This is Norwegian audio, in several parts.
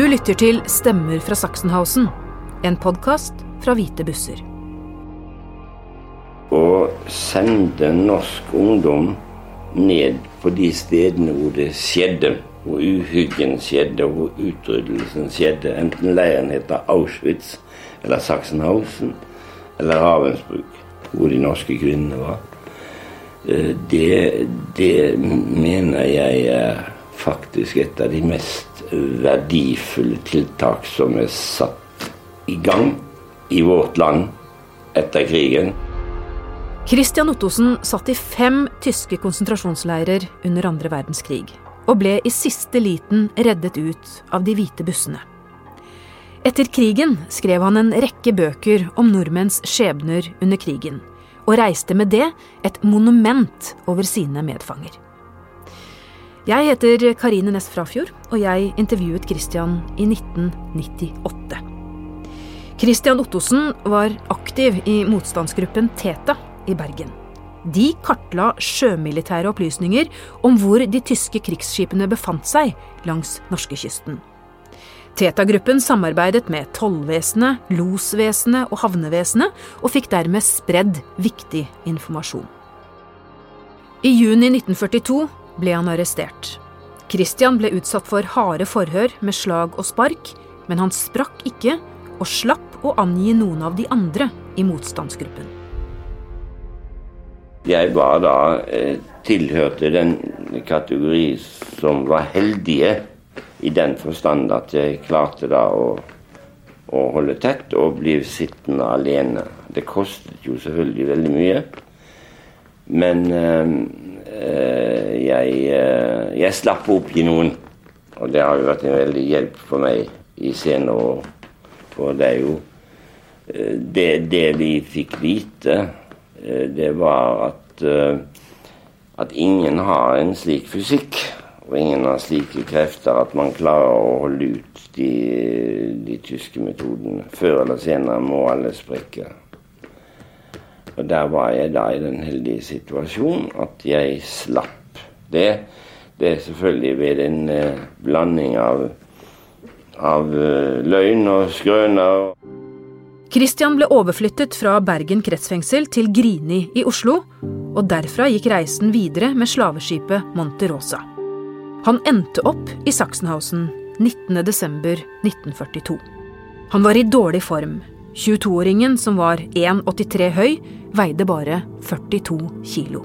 Du lytter til Stemmer fra Sachsenhausen, en podkast fra Hvite busser. Å sende norsk ungdom ned på de stedene hvor det skjedde, hvor uhyggen skjedde, hvor utryddelsen skjedde, enten leiren heter Auschwitz eller Sachsenhausen eller Ravensbrück, hvor de norske kvinnene var, eh, det, det mener jeg er faktisk et av de mest verdifulle tiltak som er satt i gang i vårt land etter krigen. Christian Ottosen satt i fem tyske konsentrasjonsleirer under andre verdenskrig, og ble i siste liten reddet ut av de hvite bussene. Etter krigen skrev han en rekke bøker om nordmenns skjebner under krigen, og reiste med det et monument over sine medfanger. Jeg heter Karine Næss Frafjord, og jeg intervjuet Christian i 1998. Christian Ottosen var aktiv i motstandsgruppen Teta i Bergen. De kartla sjømilitære opplysninger om hvor de tyske krigsskipene befant seg langs norskekysten. Teta-gruppen samarbeidet med tollvesenet, losvesenet og havnevesenet, og fikk dermed spredd viktig informasjon. I juni 1942 ble han arrestert. Christian ble utsatt for harde forhør med slag og spark, men han sprakk ikke og slapp å angi noen av de andre i motstandsgruppen. Jeg var da eh, tilhørte den kategori som var heldige, i den forstand at jeg klarte da å, å holde tett og bli sittende alene. Det kostet jo selvfølgelig veldig mye. Men eh, jeg, eh, jeg slapp å oppgi noen. Og det har jo vært en veldig hjelp for meg i senere år. For det er jo eh, Det, det vi fikk vite, det var at, at ingen har en slik fysikk og ingen har slike krefter at man klarer å holde ut de, de tyske metodene. Før eller senere må alle sprekke. Og der var jeg da i den heldige situasjonen at jeg slapp det. Det er selvfølgelig ved en eh, blanding av, av eh, løgn og skrøner. Christian ble overflyttet fra Bergen kretsfengsel til Grini i Oslo, og derfra gikk reisen videre med slaveskipet Monterosa. Han endte opp i Sachsenhausen 19.12.1942. Han var i dårlig form, 22-åringen, som var 1,83 høy, veide bare 42 kilo.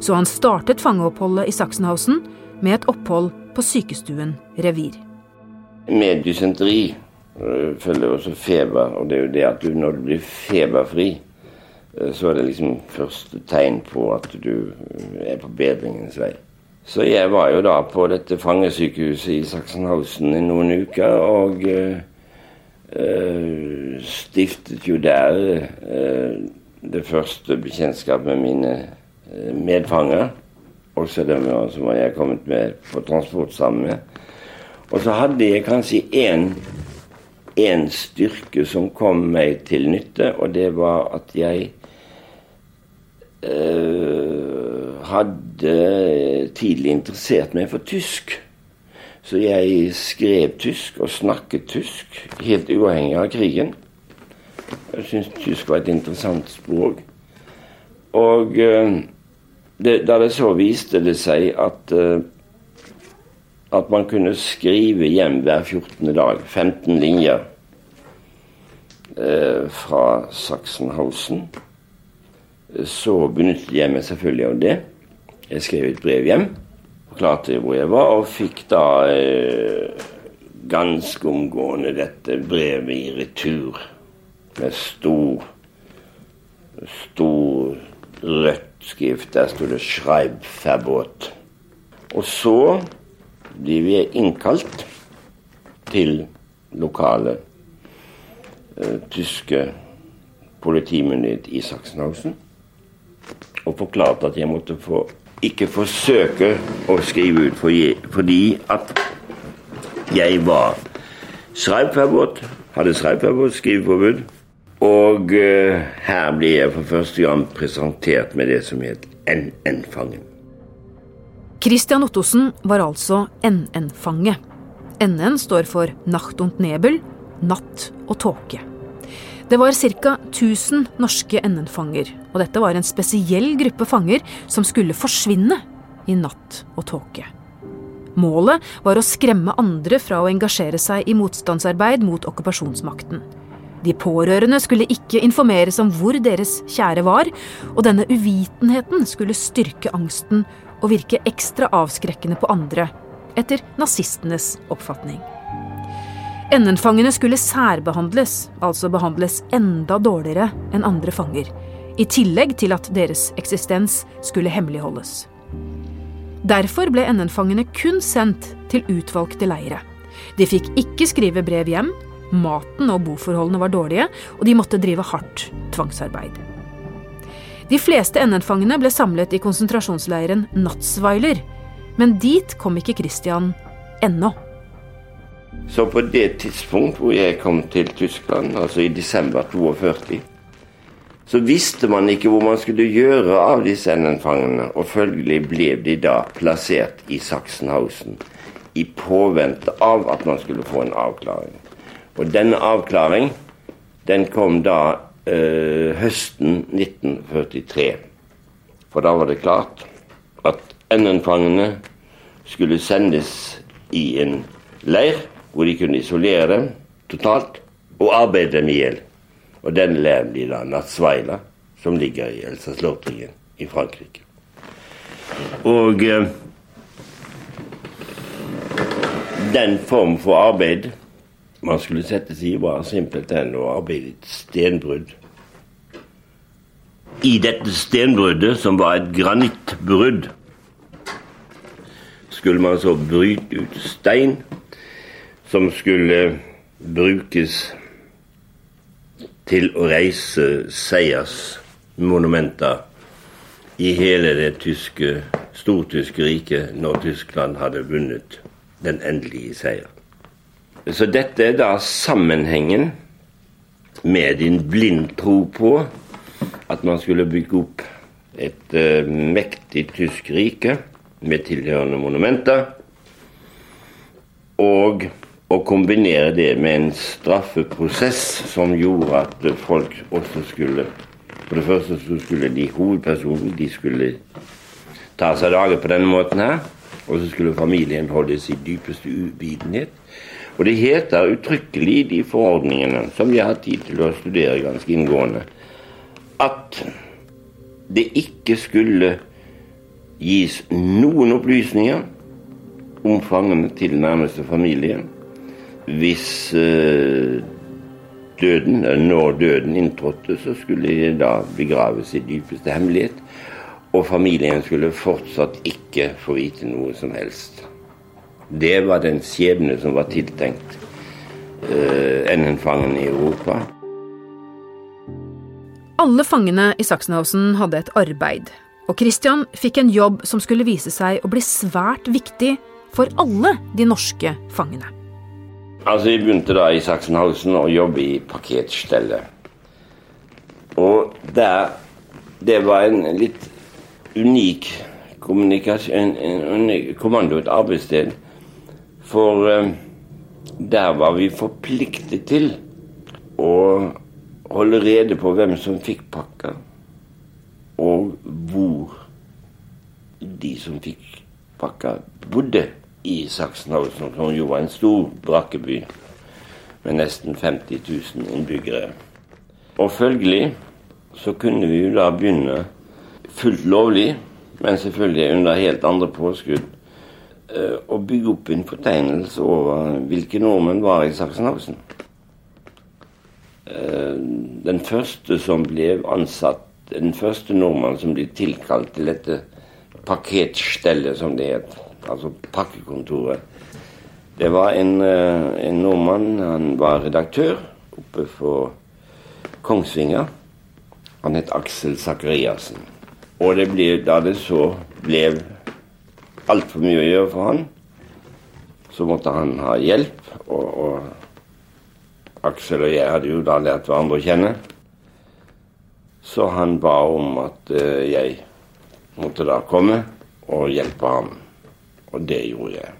Så han startet fangeoppholdet i Sachsenhausen med et opphold på sykestuen Revir. Med dysenteri øh, følger også feber, og det er jo det at du, når du blir feberfri, øh, så er det liksom første tegn på at du øh, er på bedringens vei. Så jeg var jo da på dette fangesykehuset i Sachsenhausen i noen uker, og uh, stiftet jo der uh, det første bekjentskapet med mine uh, medfanger. Også dem som jeg kommet med på transport sammen med. Og så hadde jeg kanskje én en styrke som kom meg til nytte, og det var at jeg hadde tidlig interessert meg for tysk. Så jeg skrev tysk og snakket tysk, helt uavhengig av krigen. Jeg syntes tysk var et interessant språk. Og eh, det, da det så viste det seg at eh, at man kunne skrive hjem hver 14. dag, 15 linjer eh, fra Sachsenhausen, så benyttet jeg meg selvfølgelig av det. Jeg skrev et brev hjem forklarte hvor jeg var, og fikk da eh, ganske omgående dette brevet i retur. Med stor, stor rødt skrift. Der sto det 'Schreibverbot'. Og så blir vi innkalt til lokale eh, tyske politimyndighet i Sachsenhausen og forklarte at jeg måtte få ikke forsøke å skrive ut fordi at jeg var schreibverbot, hadde schreibverbot, skriveforbud. Og uh, her ble jeg for første gang presentert med det som het NN-fangen. Christian Ottosen var altså NN-fange. NN står for Nacht und Nebel, natt og tåke. Det var ca. 1000 norske NN-fanger, og dette var en spesiell gruppe fanger som skulle forsvinne i natt og tåke. Målet var å skremme andre fra å engasjere seg i motstandsarbeid mot okkupasjonsmakten. De pårørende skulle ikke informeres om hvor deres kjære var, og denne uvitenheten skulle styrke angsten og virke ekstra avskrekkende på andre, etter nazistenes oppfatning. NN-fangene skulle særbehandles, altså behandles enda dårligere enn andre fanger, i tillegg til at deres eksistens skulle hemmeligholdes. Derfor ble NN-fangene kun sendt til utvalgte leire. De fikk ikke skrive brev hjem, maten og boforholdene var dårlige, og de måtte drive hardt tvangsarbeid. De fleste NN-fangene ble samlet i konsentrasjonsleiren Natzweiler, men dit kom ikke Christian ennå. Så på det tidspunkt hvor jeg kom til Tyskland, altså i desember 42, så visste man ikke hvor man skulle gjøre av disse NN-fangene, og følgelig ble de da plassert i Sachsenhausen i påvente av at man skulle få en avklaring. Og denne avklaring, den kom da øh, høsten 1943. For da var det klart at NN-fangene skulle sendes i en leir hvor de kunne isolere totalt og arbeide dem i hjel. Og den leiren blir da Natsveila, som ligger i Elsass-Lotringen i Frankrike. Og eh, den form for arbeid man skulle settes i, var simpelthen å arbeide i et stenbrudd. I dette stenbruddet, som var et granittbrudd, skulle man så bryte ut stein som skulle brukes til å reise seiersmonumenter i hele det tyske, stortyske riket når Tyskland hadde vunnet den endelige seier. Så dette er da sammenhengen med din blind tro på at man skulle bygge opp et uh, mektig tysk rike med tilhørende monumenter. Og å kombinere det med en straffeprosess som gjorde at folk også skulle For det første så skulle de hovedpersonene de skulle ta seg dager på denne måten her. Og så skulle familien holdes i dypeste uvitenhet. Og det heter uttrykkelig i de forordningene, som jeg har tid til å studere ganske inngående, at det ikke skulle gis noen opplysninger om fangene til nærmeste familien hvis uh, døden, når døden inntrådte, så skulle de da begraves i dypeste hemmelighet. Og familien skulle fortsatt ikke få vite noe som helst. Det var den skjebne som var tiltenkt uh, NN-fangene i Europa. Alle fangene i Sachsenhausen hadde et arbeid, og Christian fikk en jobb som skulle vise seg å bli svært viktig for alle de norske fangene. Altså, Jeg begynte da i Sachsenhausen å jobbe i paketstellet. Og der Det var en litt unik kommunikasjon, en, en kommando, et arbeidssted. For eh, der var vi forpliktet til å holde rede på hvem som fikk pakka, og hvor de som fikk pakka, bodde i Sachsenhausen, som jo var en stor brakkeby med nesten 50 000 innbyggere. Og følgelig så kunne vi jo da begynne fullt lovlig, men selvfølgelig under helt andre påskudd, eh, å bygge opp en fortegnelse over hvilke nordmenn var i Sachsenhausen. Eh, den første som ble ansatt, den første nordmann som ble tilkalt til dette paketstellet, som det het, altså pakkekontoret. Det var en, eh, en nordmann. Han var redaktør oppe på Kongsvinger. Han het Aksel Sakariassen. Og det ble, da det så ble altfor mye å gjøre for han, så måtte han ha hjelp. Og, og Aksel og jeg hadde jo da lært hverandre å kjenne. Så han ba om at uh, jeg måtte da komme og hjelpe ham. Og det gjorde jeg.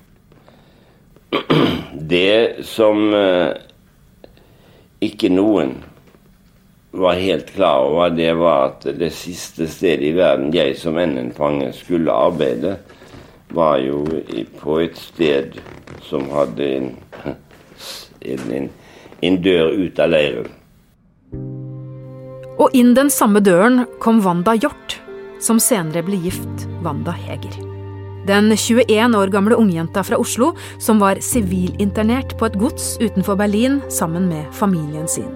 Det som eh, ikke noen var helt klar over, det var at det siste stedet i verden jeg som NN-fange skulle arbeide, var jo på et sted som hadde en, en, en dør ut av leiren. Og inn den samme døren kom Wanda Hjort, som senere ble gift Wanda Heger. Den 21 år gamle ungjenta fra Oslo som var sivilinternert på et gods utenfor Berlin sammen med familien sin.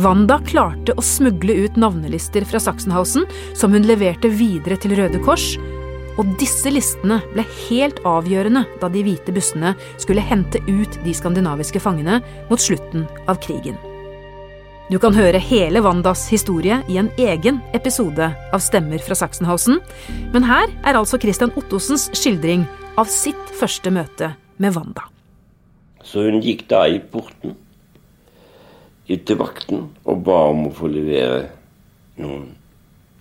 Wanda klarte å smugle ut navnelister fra Sachsenhausen som hun leverte videre til Røde Kors, og disse listene ble helt avgjørende da de hvite bussene skulle hente ut de skandinaviske fangene mot slutten av krigen. Du kan høre hele Wandas historie i en egen episode av Stemmer fra Sachsenhausen, men her er altså Christian Ottosens skildring av sitt første møte med Wanda. Så hun gikk da i porten til vakten og ba om å få levere noen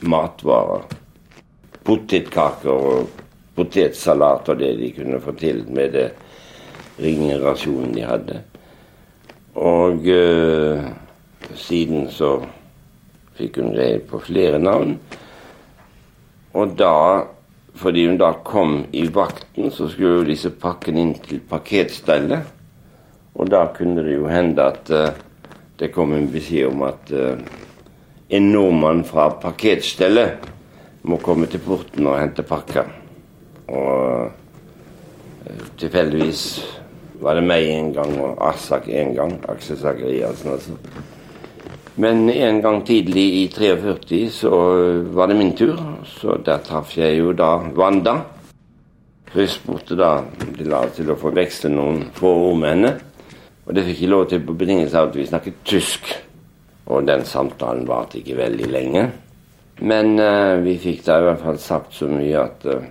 matvarer. Potetkaker og potetsalat og det de kunne få til med det ringe rasjonen de hadde. Og øh, siden så fikk hun greie på flere navn. Og da, fordi hun da kom i vakten, så skulle jo disse pakkene inn til paketstellet. Og da kunne det jo hende at uh, det kom en beskjed om at uh, en nordmann fra paketstellet må komme til porten og hente pakker. Og uh, tilfeldigvis var det meg en gang og Asak en gang. Aksel Sakariassen, altså. Men en gang tidlig i 43 så var det min tur, så der traff jeg jo da Wanda. Jeg spurte da de la til å få veksle noen få ord med henne. Og det fikk jeg lov til på betingelse av at vi snakket tysk. Og den samtalen varte ikke veldig lenge. Men uh, vi fikk da i hvert fall sagt så mye at uh,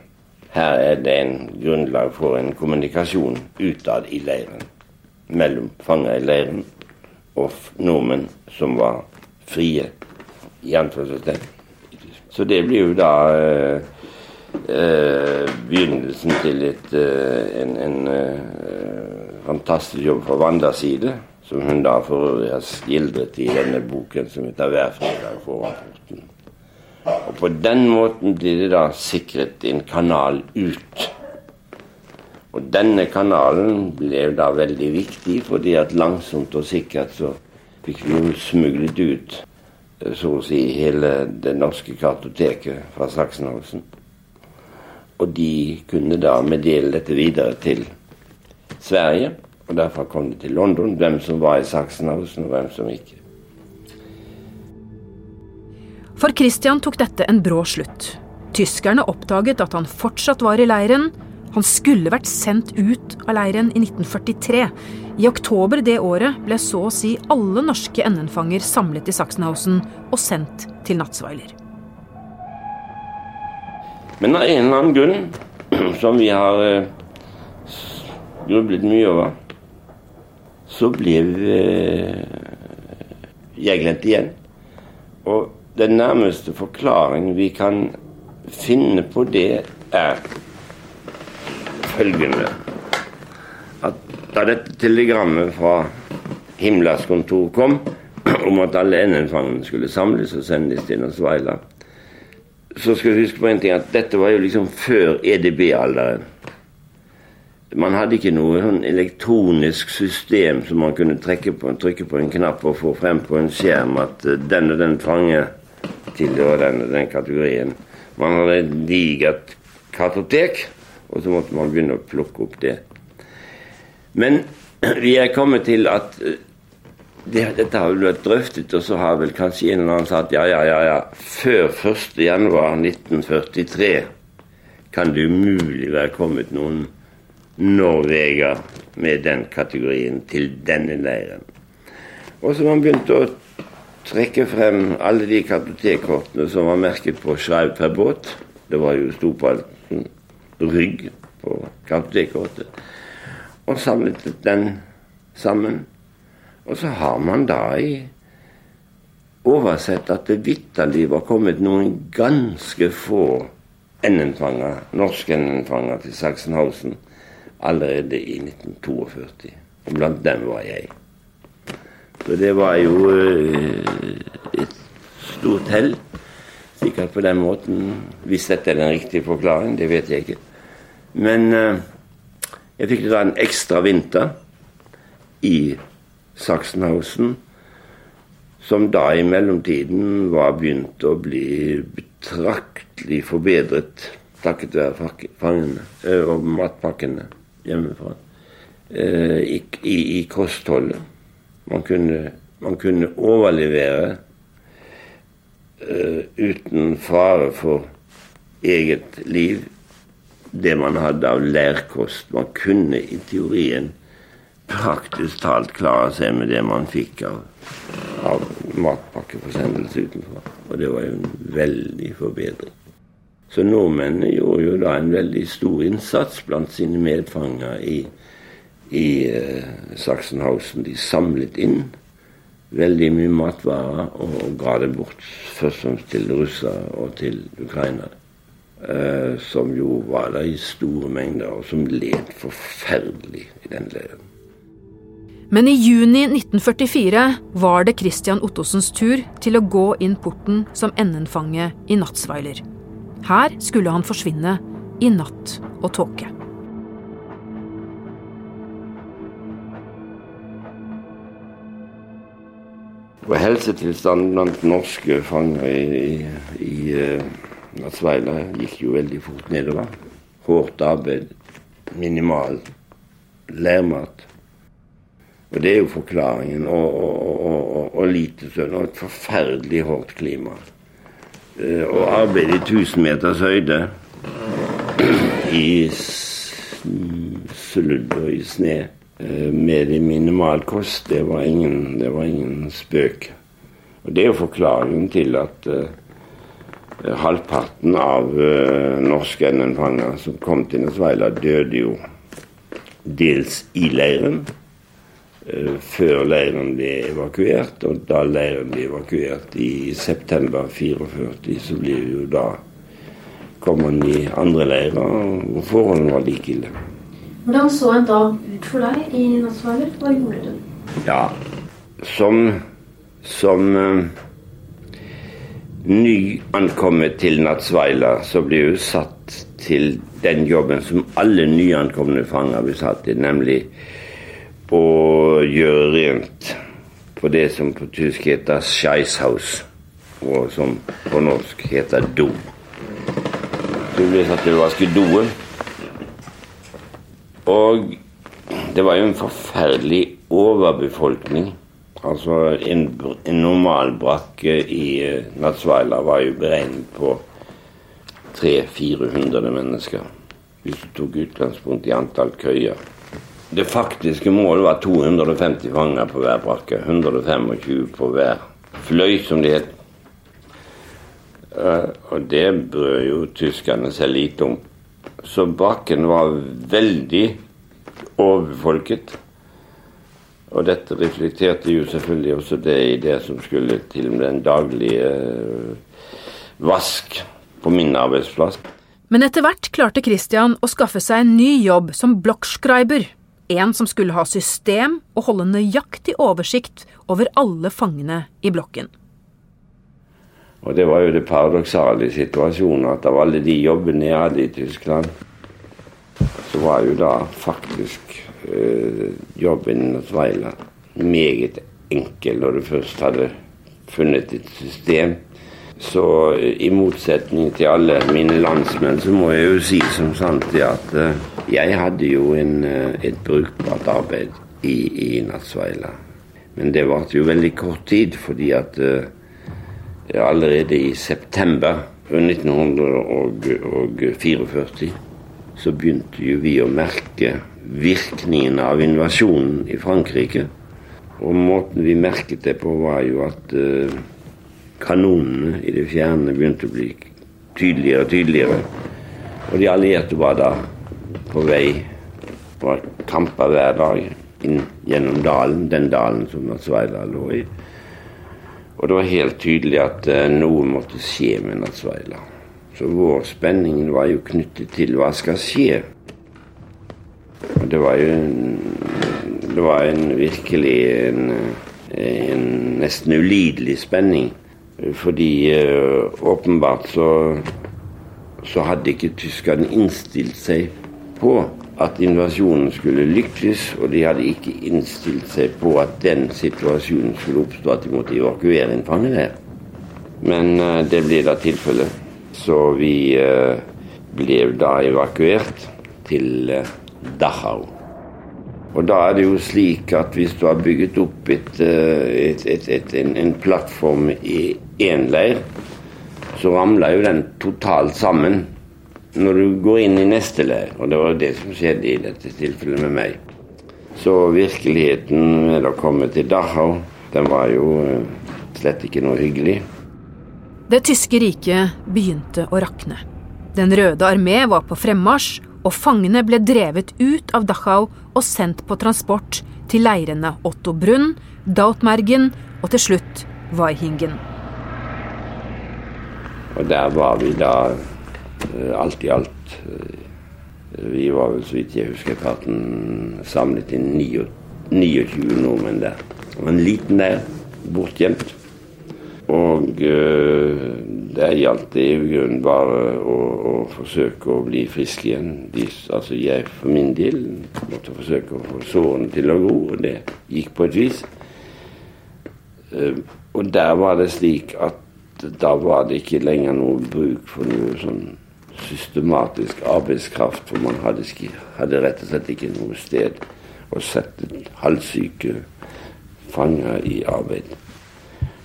her er det en grunnlag for en kommunikasjon utad i leiren. Mellom fanger i leiren og nordmenn som var frie. i anførselstegn. Så det blir jo da eh, eh, begynnelsen til et, eh, en, en eh, fantastisk jobb fra Wandas side, som hun da for øvrig har skildret i denne boken som heter 'Hver fredag foran rapporten'. Og på den måten blir det da sikret en kanal ut. Denne kanalen ble da veldig viktig, fordi at langsomt og sikkert så fikk vi jo smuglet ut eh, så å si hele det norske kartoteket fra Sachsenhausen. Og de kunne da meddele dette videre til Sverige. Og derfor kom det til London, hvem som var i Sachsenhausen, og hvem som ikke. For Christian tok dette en brå slutt. Tyskerne oppdaget at han fortsatt var i leiren. Han skulle vært sendt ut av leiren i 1943. I oktober det året ble så å si alle norske NN-fanger samlet i Sachsenhausen og sendt til Natzweiler. Men av en eller annen grunn, som vi har eh, grublet mye over, så ble eh, jeg glemt igjen. Og den nærmeste forklaring vi kan finne på det, er følgende at da dette telegrammet fra Himlas kontor kom om at alle NN-fangene skulle samles og sendes til Nasvaila, så skal du huske på en ting at dette var jo liksom før EDB-alderen. Man hadde ikke noe sånn elektronisk system som man kunne på, trykke på en knapp og få frem på en skjerm at eh, den og den fange tilhører den og den kategorien. Man hadde et digert kartotek, og så måtte man begynne å plukke opp det. Men vi er kommet til at eh, det, dette har vel vært drøftet, og så har vel kanskje en eller annen sagt ja, ja, ja, ja, før 1.1.1943 kan det umulig være kommet noen Norveger med den kategorien til denne leiren. Og så man begynt å trekke frem alle de kartotekkortene som var merket på Schreib per båt. Det var jo stort på rygg på kartotekkortet og samlet den sammen. Og så har man da i oversett at det vitterlig var kommet noen ganske få NN-fanger, norske NN-fanger til Sachsenhausen. allerede i 1942. Og blant dem var jeg. Så det var jo eh, et stort hell. Sikkert på den måten. Hvis dette er den riktige forklaringen, det vet jeg ikke. Men eh, jeg fikk da en ekstra vinter i Sachsenhausen, som da i mellomtiden var begynt å bli betraktelig forbedret takket være fangene eh, og matpakkene hjemmefra. Eh, I, i, i kostholdet. Man kunne, man kunne overlevere uh, uten fare for eget liv det man hadde av lærkost. Man kunne i teorien praktisk talt klare seg med det man fikk av, av matpakkeforsendelse utenfor. Og det var jo en veldig forbedring. Så nordmennene gjorde jo da en veldig stor innsats blant sine medfanger i, i uh, Sachsenhausen. De samlet inn veldig mye matvarer og ga det bort først og fremst til russere og til ukrainere. Uh, som jo var der i store mengder, og som led forferdelig i den leiren. Men i juni 1944 var det Christian Ottosens tur til å gå inn porten som NN-fange i Natzweiler. Her skulle han forsvinne i natt og tåke. Og helsetilstanden blant norske fanger i, i, i uh, Natsveila gikk jo veldig fort nedover. Hårdt arbeid, minimal lærmat. Og det er jo forklaringen. Og, og, og, og lite søvn og et forferdelig hardt klima. Uh, og arbeid i 1000 meters høyde i sludd og i sne med i minimal kost, det var ingen, det var ingen spøk. Og Det er jo forklaringen til at uh, halvparten av uh, norske NN-fanger som kom til Venezuela, døde jo dels i leiren uh, før leiren ble evakuert. Og da leiren ble evakuert i september 44, så blir jo da kom man i andre leirer og forholdene var like ille. Hvordan så en dag ut for deg i Natsveiler? Hva gjorde du? Ja, som, som uh, nyankommet til Natsvaila, så blir hun satt til den jobben som alle nyankomne fanger blir satt til, nemlig å gjøre rent på det som på tysk heter Scheisshaus, og som på norsk heter do. Du blir satt til å vaske doen. Og det var jo en forferdelig overbefolkning. Altså en, en normal brakke i uh, Natsvaila var jo beregnet på 300-400 mennesker. Hvis du tok utgangspunkt i antall køyer. Det faktiske målet var 250 fanger på hver brakke. 125 på hver fløy, som det het. Uh, og det brød jo tyskerne seg lite om. Så brakken var veldig overbefolket. Og dette reflekterte jo selvfølgelig også det i det som skulle til med den daglige uh, vask på min arbeidsplass. Men etter hvert klarte Christian å skaffe seg en ny jobb som blokkskriber. En som skulle ha system og holde nøyaktig oversikt over alle fangene i blokken. Og det var jo det paradoksale i situasjonen at av alle de jobbene jeg hadde i Tyskland, så var jo da faktisk jobben hos Veiland meget enkel når du først hadde funnet et system. Så øh, i motsetning til alle mine landsmenn, så må jeg jo si som sant det at øh, jeg hadde jo en, et brukbart arbeid i, i Natsveila. Men det varte jo veldig kort tid, fordi at allerede i september 1944 så begynte jo vi å merke virkningen av invasjonen i Frankrike. Og måten vi merket det på, var jo at uh, kanonene i det fjerne begynte å bli tydeligere og tydeligere. Og de allierte var da på vei på kamper hver dag inn gjennom dalen, den dalen som Natsveila lå i. Og det var helt tydelig at uh, noe måtte skje med Natsveila. Så vår spenning var jo knyttet til hva skal skje. Det var jo det var en virkelig en, en nesten ulidelig spenning. Fordi uh, åpenbart så, så hadde ikke tyskerne innstilt seg på at invasjonen skulle lykkes, og de hadde ikke innstilt seg på at den situasjonen skulle oppstå at de måtte evakuere en fangeleir. Men uh, det ble da tilfellet. Så vi uh, ble da evakuert til uh, Dachau. Og da er det jo slik at hvis du har bygget opp et, et, et, en, en, plattform i én leir, så ramler jo den totalt sammen når du går inn i neste leir. Og det var det som skjedde i dette tilfellet med meg. Så virkeligheten med å komme til Dachau, den var jo slett ikke noe hyggelig. Det tyske riket begynte å rakne. Den røde armé var på fremmarsj, og fangene ble drevet ut av Dachau og sendt på transport til leirene Otto Brunn, Dautmergen og til slutt Weihingen. Og der var vi da alt i alt. Vi var vel, så vidt jeg husker, parten samlet inn 29 nordmenn der. Var en liten der, bortgjemt. Og det der gjaldt det i grunnen bare å, å, forsøke å bli frisk igjen. De, altså jeg for min del måtte forsøke å få sårene til å gro, og det gikk på et vis. Uh, og der var det slik at da var det ikke lenger noe bruk for noe sånn systematisk arbeidskraft, for man hadde, hadde rett og slett ikke noe sted å sette halvsyke fanger i arbeid.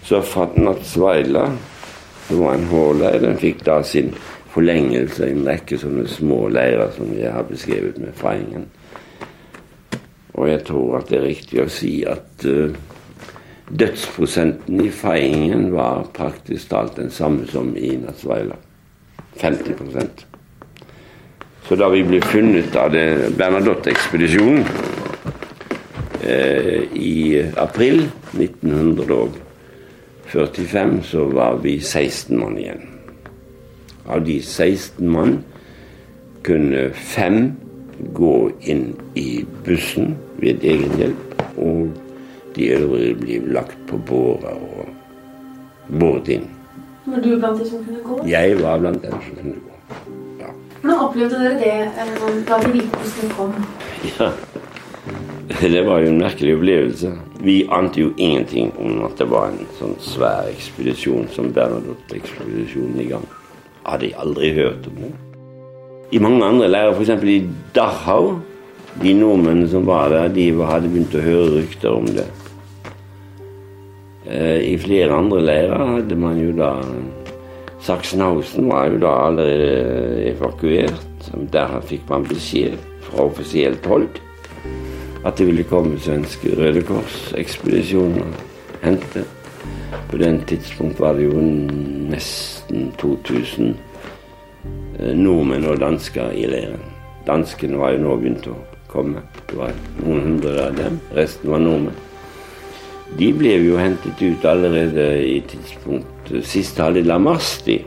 Så Fatnat Svaila, som var en hårleir, den fikk da sin forlengelse i en rekke sånne små leirer som jeg har beskrevet med Feiringen. Og jeg tror at det er riktig å si at uh, dødsprosenten i Feiringen var praktisk talt den samme som i Natsvaila. 50% Så da vi ble funnet av Bernadotte-ekspedisjonen eh, i april 1900 45 så var vi 16 mann igjen. Av de 16 mann kunne fem gå inn i bussen ved egen hjelp, og de øvrige ble lagt på båret og båret inn. Var du blant de som kunne gå? Jeg var blant dem som kunne gå. Ja. Hvordan opplevde dere det eh, da de hvite bussene kom? Ja, det var jo en merkelig opplevelse. Vi ante jo ingenting om at det var en sånn svær ekspedisjon som Bernadotte-ekspedisjonen i gang. Hadde jeg aldri hørt om det. I mange andre leirer, f.eks. i Dachau, de nordmennene som var der, de hadde begynt å høre rykter om det. Eh, I flere andre leirer hadde man jo da Sachsenhausen var jo da allerede evakuert. Der fikk man beskjed fra offisielt hold at det ville komme svenske Røde Kors-ekspedisjoner hente. På den tidspunkt var det jo nesten 2000 eh, nordmenn og dansker i leiren. Danskene var jo nå begynt å komme. Det var noen hundre av dem. Resten var nordmenn. De ble jo hentet ut allerede i tidspunkt eh, siste halvdel av mars. de.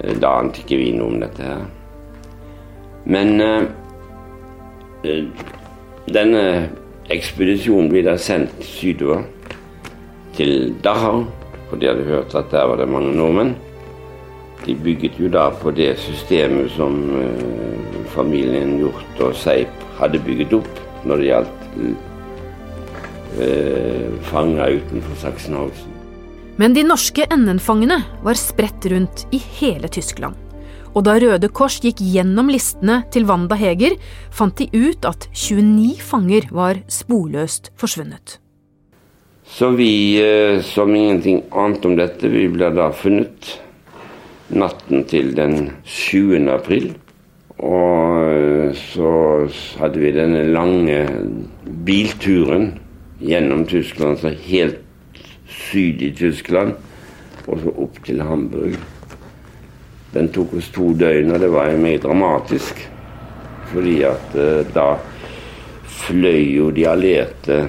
Eh, da ante ikke vi noe om dette her. Men denne ekspedisjonen blir da sendt sydover til Dachau, for de hadde hørt at der var det mange nordmenn. De bygget jo da på det systemet som uh, familien Hjort og Seip hadde bygget opp når det gjaldt uh, fanger utenfor Sachsenhausen. Men de norske NN-fangene var spredt rundt i hele Tyskland. Og da Røde Kors gikk gjennom listene til Wanda Heger, fant de ut at 29 fanger var sporløst forsvunnet. Så vi eh, som ingenting annet om dette, vi ble da funnet natten til den 7. april. Og eh, så hadde vi denne lange bilturen gjennom Tyskland, så helt syd i Tyskland, og så opp til Hamburg. Den tok oss to døgn, og det var jo mye dramatisk. Fordi at uh, da fløy jo de allierte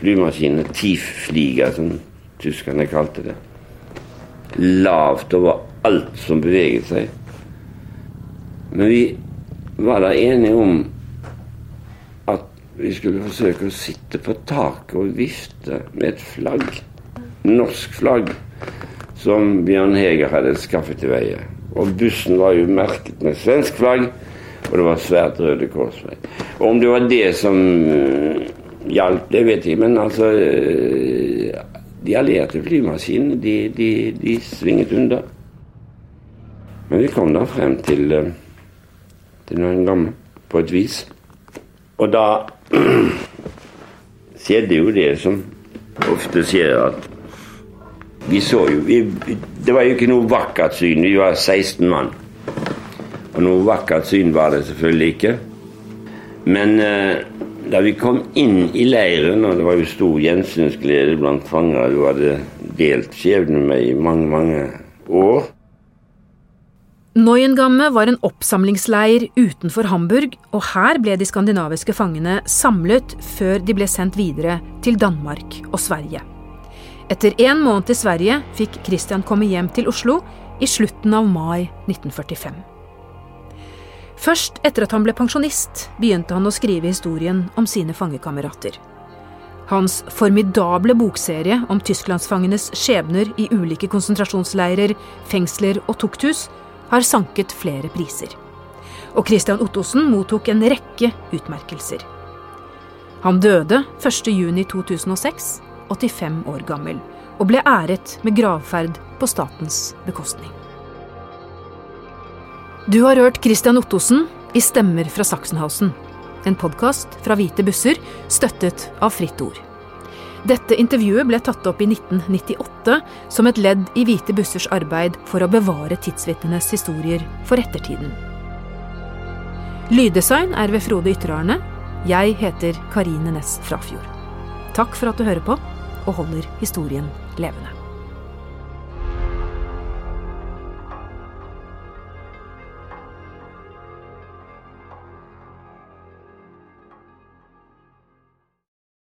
flymaskinene, Tiefflieger, som tyskerne kalte det, lavt over alt som beveget seg. Men vi var da enige om at vi skulle forsøke å sitte på taket og vifte med et flagg. Norsk flagg som Bjørn Heger hadde skaffet til veie. Og bussen var jo merket med svensk flagg, og det var svært Røde Kors-flagg. Og om det var det som hjalp, det vet jeg, men altså uh, De allierte flymaskinene, de, de, de, svinget under. Men vi kom da frem til, uh, til Nøyengammen på et vis. Og da skjedde jo det som ofte skjer, at vi så jo vi, Det var jo ikke noe vakkert syn. Vi var 16 mann. Og noe vakkert syn var det selvfølgelig ikke. Men eh, da vi kom inn i leiren, og det var jo stor gjensynsglede blant fangere du hadde delt skjebnen med i mange, mange år Neuengamme var en oppsamlingsleir utenfor Hamburg, og her ble de skandinaviske fangene samlet før de ble sendt videre til Danmark og Sverige. Etter en måned i Sverige fikk Christian komme hjem til Oslo i slutten av mai 1945. Først etter at han ble pensjonist, begynte han å skrive historien om sine fangekamerater. Hans formidable bokserie om tysklandsfangenes skjebner i ulike konsentrasjonsleirer, fengsler og tukthus har sanket flere priser. Og Christian Ottosen mottok en rekke utmerkelser. Han døde 1.6.2006 85 år gammel, og ble æret med gravferd på statens bekostning. Du har hørt Christian Ottosen i Stemmer fra Sachsenhausen, en podkast fra Hvite busser, støttet av Fritt Ord. Dette intervjuet ble tatt opp i 1998 som et ledd i Hvite bussers arbeid for å bevare tidsvitnenes historier for ettertiden. Lyddesign er ved Frode Ytterarne. Jeg heter Karine Næss Frafjord. Takk for at du hører på og holder historien levende.